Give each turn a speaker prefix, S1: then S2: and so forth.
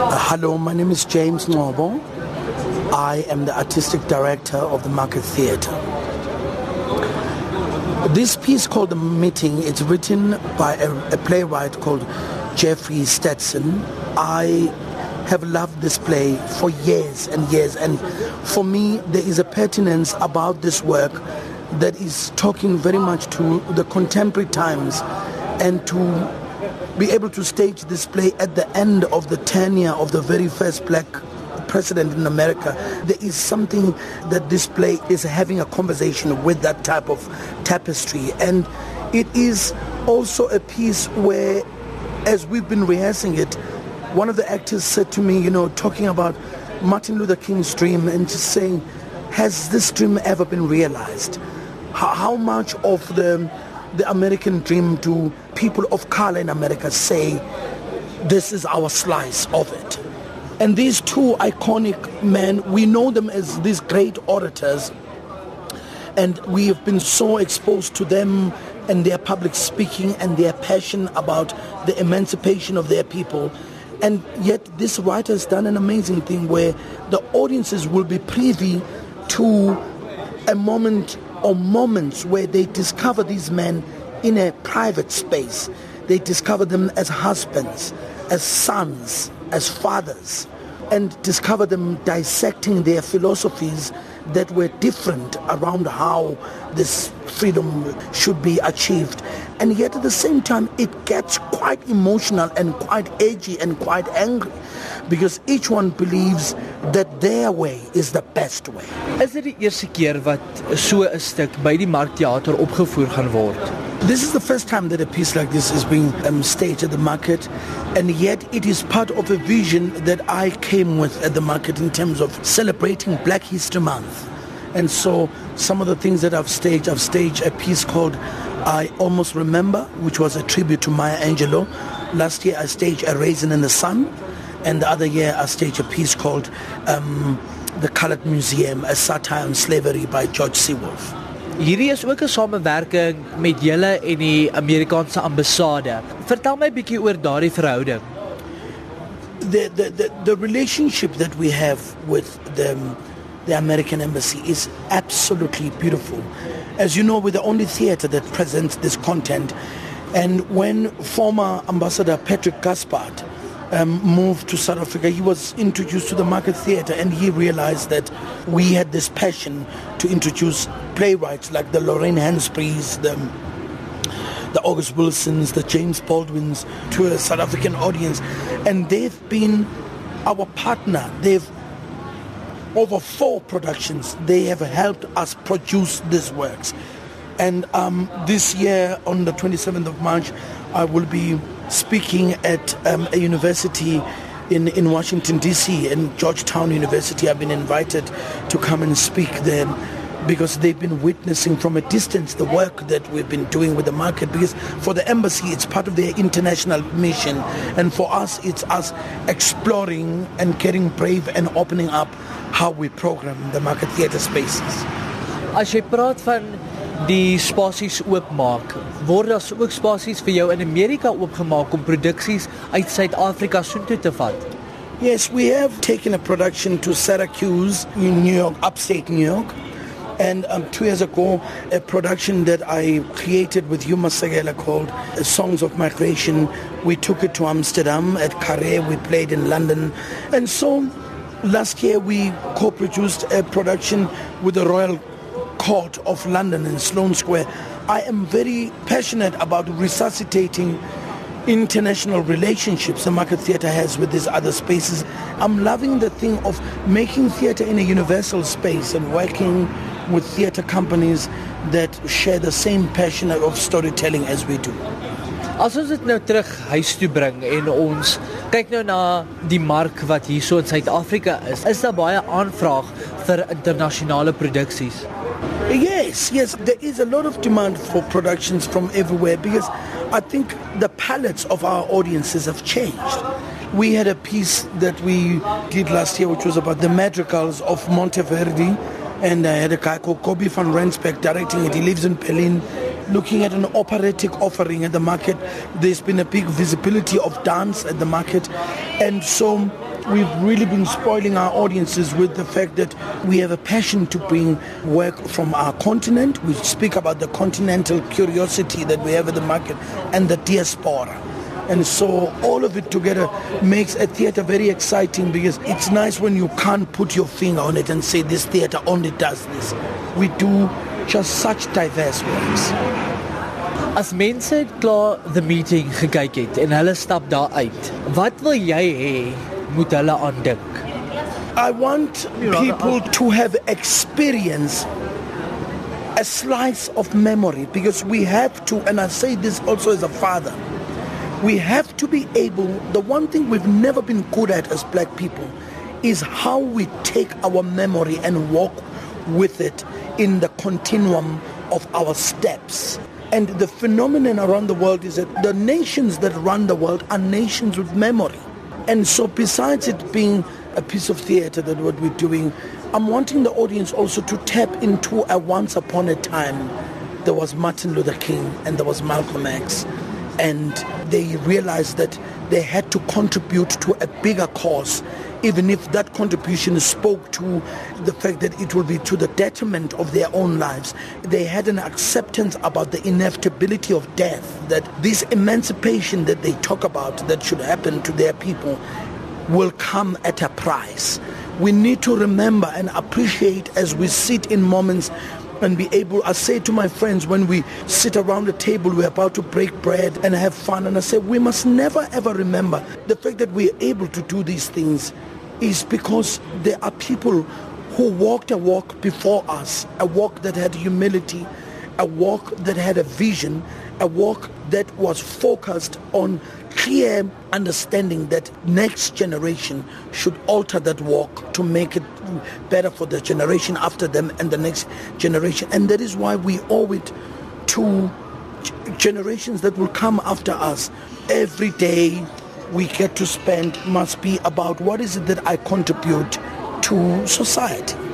S1: Hello, my name is James Ngcobo. I am the artistic director of the Market Theatre. This piece called The Meeting, it's written by a, a playwright called Jeffrey Stetson. I have loved this play for years and years and for me there is a pertinence about this work that is talking very much to the contemporary times and to be able to stage this play at the end of the tenure of the very first black president in America, there is something that this play is having a conversation with that type of tapestry. And it is also a piece where, as we've been rehearsing it, one of the actors said to me, you know, talking about Martin Luther King's dream and just saying, has this dream ever been realized? How, much of the the American dream do people of color in America say this is our slice of it? And these two iconic men, we know them as these great orators, and we have been so exposed to them and their public speaking and their passion about the emancipation of their people. And yet this writer has done an amazing thing where the audiences will be privy to a moment or moments where they discover these men in a private space. They discover them as husbands, as sons, as fathers, and discover them dissecting their philosophies that were different around how this freedom should be achieved. And yet at the same time, it gets quite emotional and quite edgy and quite angry because each one believes that their way is the best way.
S2: Is dit die eerste keer wat so 'n stuk by die Markteater opgevoer gaan word?
S1: This is the first time that a piece like this is being um, staged at the market, and yet it is part of a vision that I came with at the market in terms of celebrating Black History Month. And so some of the things that I've staged, I've staged a piece called I Almost Remember, which was a tribute to Maya Angelou. Last year I staged A Raisin in the Sun, and the other year I staged a piece called um, The Colored Museum, a satire on slavery by George C. Wolfe.
S2: Hierdie is ook 'n samewerking met julle en die Amerikaanse ambassade. Vertel my 'n bietjie oor daardie verhouding.
S1: The, the the the relationship that we have with the the American embassy is absolutely beautiful. As you know, we're the only theater that presents this content. And when former Ambassador Patrick Gaspard um, moved to South Africa, he was introduced to the Market Theatre and he realized that we had this passion to introduce playwrights like the Lorraine Hansberrys, the, the August Wilsons, the James Baldwins to a South African audience. And they've been our partner. They've over four productions. They have helped us produce these works. And um, this year, on the 27th of March, I will be speaking at um, a university in, in Washington, D.C., in Georgetown University. I've been invited to come and speak there because they've been witnessing from a distance the work that we've been doing with the market because for the embassy it's part of their international mission and for us it's us exploring and getting brave and opening up how we program the market theatre spaces.
S2: As jy praat van die spasies oopmaak, word daar ook spasies vir jou in Amerika oopgemaak om produksies uit Suid-Afrika soontoe te vat?
S1: Yes, we have taken a production to Syracuse in New York, upstate New York. And um, two years ago, a production that I created with Hugh Masekela called Songs of Migration, we took it to Amsterdam at Carré, we played in London. And so last year we co-produced a production with the Royal Court of London in Sloane Square. I am very passionate about resuscitating international relationships the market theatre has with these other spaces. I'm loving the thing of making theatre in a universal space and working with theatre companies that share the same passion of storytelling as we do.
S2: As ons dit nou terug huis toe bring en ons kyk nou na die mark wat hierso in Suid-Afrika is, is daar baie aanvraag vir internasionale produksies.
S1: Yes, yes, there is a lot of demand for productions from everywhere because I think the palates of our audiences have changed. We had a piece that we did last year which was about the madrigals of Monteverdi and I had a guy called Kobie van Rensburg directing it. He lives in Berlin looking at an operatic offering at the market. There's been a big visibility of dance at the market. And so we've really been spoiling our audiences with the fact that we have a passion to bring work from our continent. We speak about the continental curiosity that we have in the market and the diaspora. And so all of it together makes a theater very exciting because it's nice when you can't put your finger on it and say this theater only does this. We do just such diverse works.
S2: As mense klaar the meeting gekyk het en hulle stap daar uit, wat wil jy hê moet hulle aandink?
S1: I want people to have experience a slice of memory because we have to and I say this also as a father we have to be able the one thing we've never been good at as black people is how we take our memory and walk with it in the continuum of our steps and the phenomenon around the world is that the nations that run the world are nations with memory and so besides it being a piece of theater that what we're doing i'm wanting the audience also to tap into a once upon a time there was martin luther king and there was malcolm x. And they realized that they had to contribute to a bigger cause even if that contribution spoke to the fact that it will be to the detriment of their own lives. They had an acceptance about the inevitability of death, that this emancipation that they talk about that should happen to their people will come at a price. We need to remember and appreciate as we sit in moments and be able, I say to my friends when we sit around the table, we're about to break bread and have fun, and I say we must never ever remember the fact that we're able to do these things is because there are people who walked a walk before us, a walk that had humility, a walk that had a vision, a walk that was focused on clear understanding that next generation should alter that walk to make it better for the generation after them and the next generation. And that is why we owe it to generations that will come after us. Every day we get to spend must be about what is it that I contribute to society.